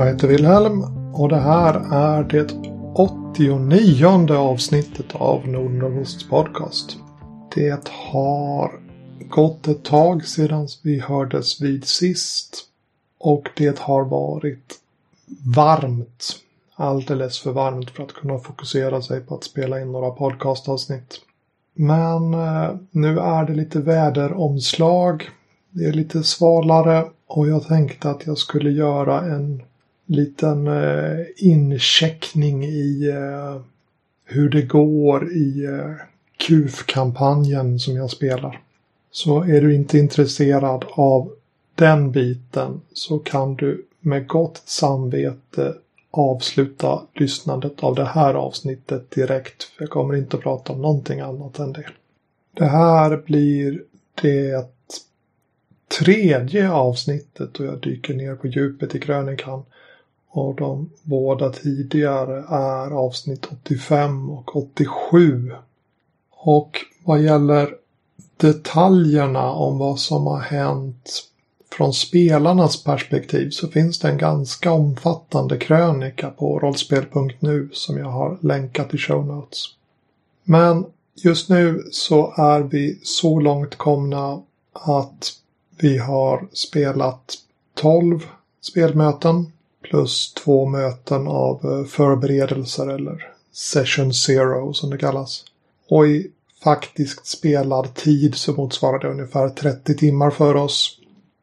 Jag heter Wilhelm och det här är det 89 avsnittet av Nordnordosts podcast. Det har gått ett tag sedan vi hördes vid sist och det har varit varmt. Alldeles för varmt för att kunna fokusera sig på att spela in några podcastavsnitt. Men eh, nu är det lite väderomslag. Det är lite svalare och jag tänkte att jag skulle göra en liten eh, incheckning i eh, hur det går i eh, KUF-kampanjen som jag spelar. Så är du inte intresserad av den biten så kan du med gott samvete avsluta lyssnandet av det här avsnittet direkt. För jag kommer inte att prata om någonting annat än det. Det här blir det tredje avsnittet och jag dyker ner på djupet i krönikan. Och de båda tidigare är avsnitt 85 och 87. Och vad gäller detaljerna om vad som har hänt från spelarnas perspektiv så finns det en ganska omfattande krönika på rollspel.nu som jag har länkat i show notes. Men just nu så är vi så långt komna att vi har spelat 12 spelmöten plus två möten av eh, förberedelser eller Session Zero som det kallas. Och i faktiskt spelad tid så motsvarar det ungefär 30 timmar för oss.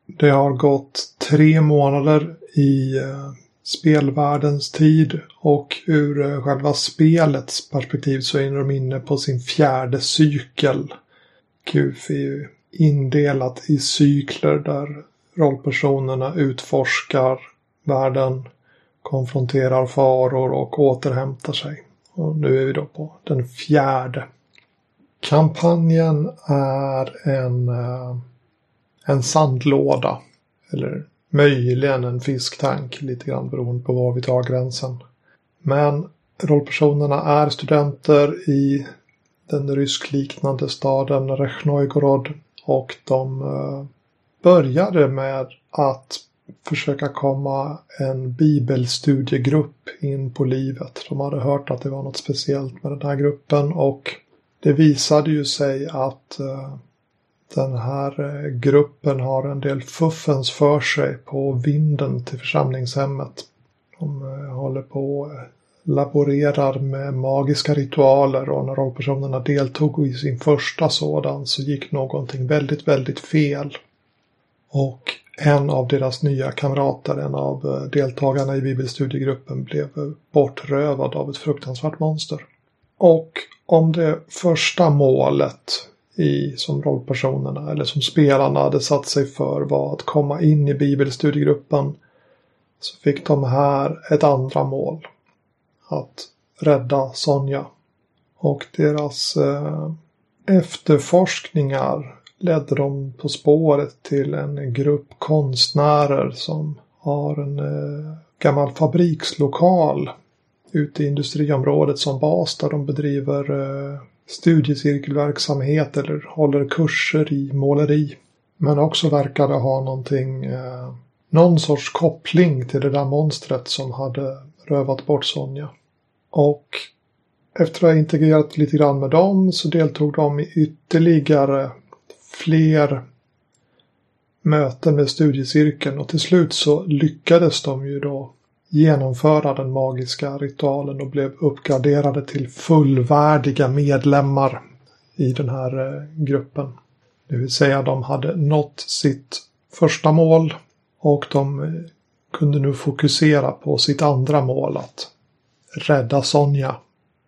Det har gått tre månader i eh, spelvärldens tid och ur eh, själva spelets perspektiv så är de inne på sin fjärde cykel. QF är ju indelat i cykler där rollpersonerna utforskar världen, konfronterar faror och återhämtar sig. Och nu är vi då på den fjärde. Kampanjen är en, eh, en sandlåda. Eller möjligen en fisktank, lite grann beroende på var vi tar gränsen. Men rollpersonerna är studenter i den ryskliknande staden Rechnojgorod och de eh, började med att försöka komma en bibelstudiegrupp in på livet. De hade hört att det var något speciellt med den här gruppen och det visade ju sig att eh, den här eh, gruppen har en del fuffens för sig på vinden till församlingshemmet. De eh, håller på och laborerar med magiska ritualer och när rollpersonerna deltog i sin första sådan så gick någonting väldigt, väldigt fel. Och en av deras nya kamrater, en av eh, deltagarna i bibelstudiegruppen blev eh, bortrövad av ett fruktansvärt monster. Och om det första målet i, som rollpersonerna eller som spelarna hade satt sig för var att komma in i bibelstudiegruppen så fick de här ett andra mål. Att rädda Sonja. Och deras eh, efterforskningar ledde de på spåret till en grupp konstnärer som har en eh, gammal fabrikslokal ute i industriområdet som bas där de bedriver eh, studiecirkelverksamhet eller håller kurser i måleri. Men också verkade ha någonting, eh, någon sorts koppling till det där monstret som hade rövat bort Sonja. Och efter att ha integrerat lite grann med dem så deltog de i ytterligare fler möten med studiecirkeln och till slut så lyckades de ju då genomföra den magiska ritualen och blev uppgraderade till fullvärdiga medlemmar i den här eh, gruppen. Det vill säga de hade nått sitt första mål och de eh, kunde nu fokusera på sitt andra mål att rädda Sonja.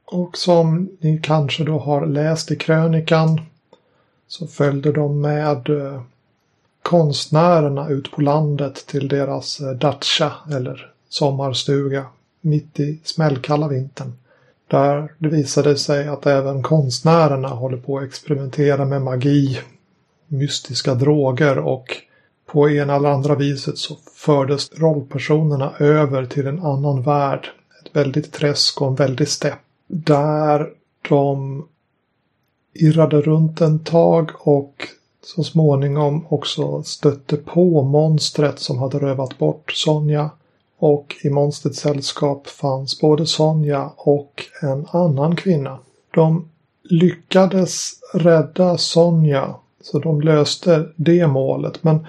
Och som ni kanske då har läst i krönikan så följde de med konstnärerna ut på landet till deras eh, dacha eller sommarstuga mitt i smällkalla vintern. Där det visade sig att även konstnärerna håller på att experimentera med magi, mystiska droger och på ena eller andra viset så fördes rollpersonerna över till en annan värld. Ett väldigt träsk och en väldig stepp. Där de irrade runt en tag och så småningom också stötte på monstret som hade rövat bort Sonja. Och i monstrets sällskap fanns både Sonja och en annan kvinna. De lyckades rädda Sonja så de löste det målet men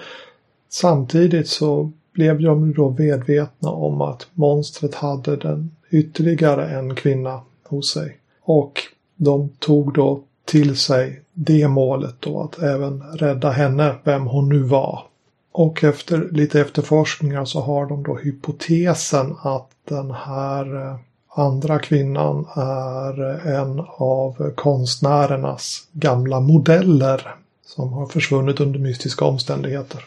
samtidigt så blev de då medvetna om att monstret hade den ytterligare en kvinna hos sig. Och de tog då till sig det målet då att även rädda henne, vem hon nu var. Och efter lite efterforskningar så har de då hypotesen att den här eh, andra kvinnan är eh, en av konstnärernas gamla modeller som har försvunnit under mystiska omständigheter.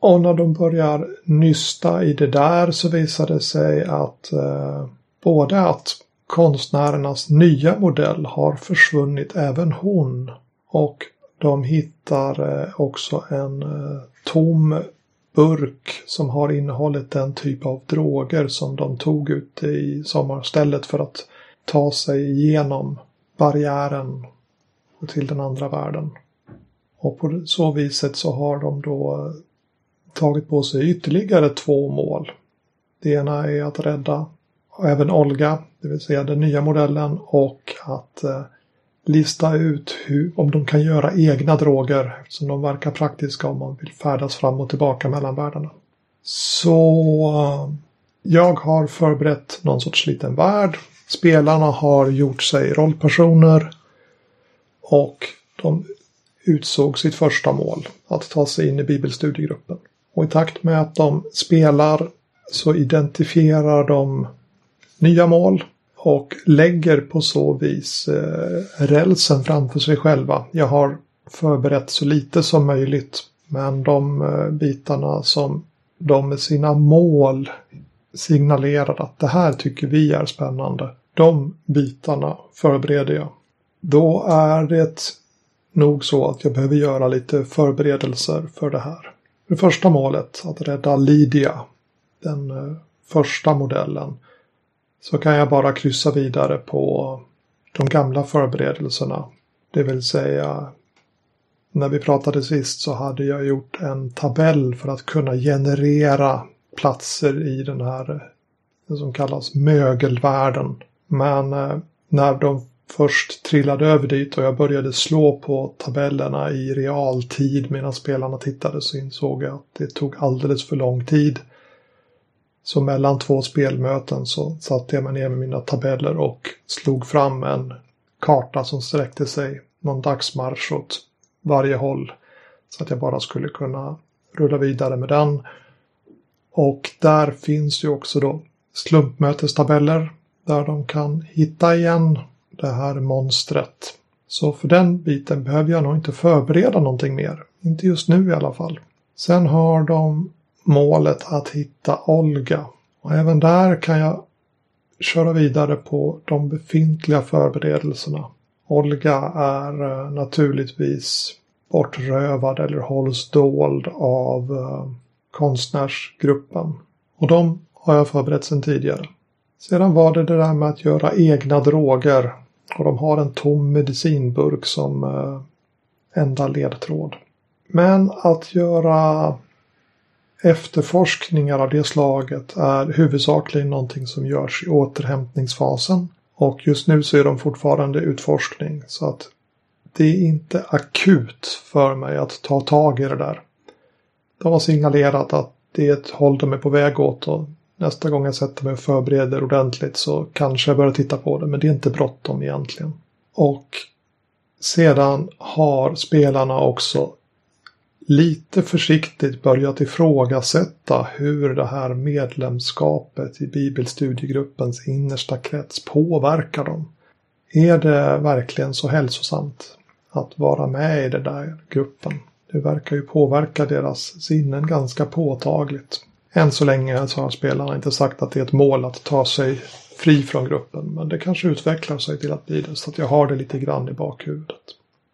Och när de börjar nysta i det där så visar det sig att eh, både att konstnärernas nya modell har försvunnit även hon. Och de hittar eh, också en eh, tom burk som har innehållit den typ av droger som de tog ute i sommarstället för att ta sig igenom barriären till den andra världen. Och på så viset så har de då eh, tagit på sig ytterligare två mål. Det ena är att rädda även Olga, det vill säga den nya modellen och att eh, lista ut hur, om de kan göra egna droger eftersom de verkar praktiska om man vill färdas fram och tillbaka mellan världarna. Så eh, jag har förberett någon sorts liten värld. Spelarna har gjort sig rollpersoner och de utsåg sitt första mål, att ta sig in i bibelstudiegruppen. Och i takt med att de spelar så identifierar de nya mål och lägger på så vis eh, rälsen framför sig själva. Jag har förberett så lite som möjligt men de eh, bitarna som de med sina mål signalerar att det här tycker vi är spännande. De bitarna förbereder jag. Då är det nog så att jag behöver göra lite förberedelser för det här. Det första målet, att rädda Lydia, den eh, första modellen, så kan jag bara kryssa vidare på de gamla förberedelserna. Det vill säga, när vi pratade sist så hade jag gjort en tabell för att kunna generera platser i den här, det som kallas mögelvärlden. Men eh, när de först trillade över dit och jag började slå på tabellerna i realtid medan spelarna tittade så insåg jag att det tog alldeles för lång tid. Så mellan två spelmöten så satte jag mig ner med mina tabeller och slog fram en karta som sträckte sig någon dagsmarsch åt varje håll. Så att jag bara skulle kunna rulla vidare med den. Och där finns ju också då slumpmötestabeller där de kan hitta igen det här monstret. Så för den biten behöver jag nog inte förbereda någonting mer. Inte just nu i alla fall. Sen har de målet att hitta Olga. Och även där kan jag köra vidare på de befintliga förberedelserna. Olga är eh, naturligtvis bortrövad eller hålls dold av eh, konstnärsgruppen. Och de har jag förberett sedan tidigare. Sedan var det det där med att göra egna droger och de har en tom medicinburk som eh, enda ledtråd. Men att göra efterforskningar av det slaget är huvudsakligen någonting som görs i återhämtningsfasen. Och just nu så är de fortfarande utforskning så att det är inte akut för mig att ta tag i det där. De har signalerat att det är ett håll de är på väg åt och nästa gång jag sätter mig och förbereder ordentligt så kanske jag börjar titta på det. Men det är inte bråttom egentligen. Och sedan har spelarna också lite försiktigt börjat ifrågasätta hur det här medlemskapet i bibelstudiegruppens innersta krets påverkar dem. Är det verkligen så hälsosamt att vara med i den där gruppen? Det verkar ju påverka deras sinnen ganska påtagligt. Än så länge så har spelarna inte sagt att det är ett mål att ta sig fri från gruppen. Men det kanske utvecklar sig till att bli det. Så att jag har det lite grann i bakhuvudet.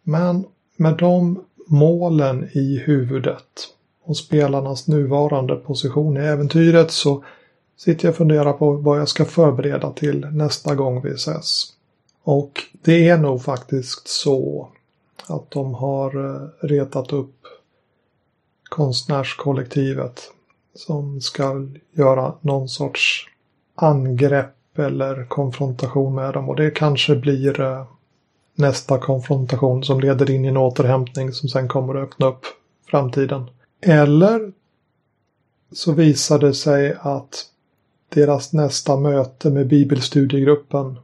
Men med de målen i huvudet och spelarnas nuvarande position i äventyret så sitter jag och funderar på vad jag ska förbereda till nästa gång vi ses. Och det är nog faktiskt så att de har eh, retat upp konstnärskollektivet som ska göra någon sorts angrepp eller konfrontation med dem. Och det kanske blir eh, nästa konfrontation som leder in i en återhämtning som sen kommer att öppna upp framtiden. Eller så visar det sig att deras nästa möte med bibelstudiegruppen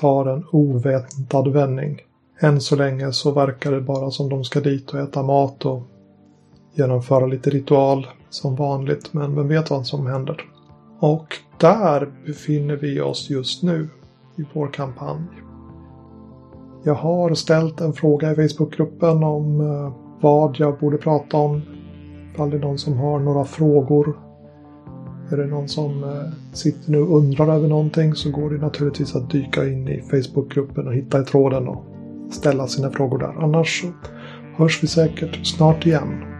tar en oväntad vändning. Än så länge så verkar det bara som de ska dit och äta mat och genomföra lite ritual som vanligt. Men vem vet vad som händer? Och där befinner vi oss just nu i vår kampanj. Jag har ställt en fråga i Facebookgruppen om eh, vad jag borde prata om. Ifall det är någon som har några frågor. Är det någon som eh, sitter nu och undrar över någonting så går det naturligtvis att dyka in i Facebookgruppen och hitta i tråden och ställa sina frågor där. Annars så hörs vi säkert snart igen.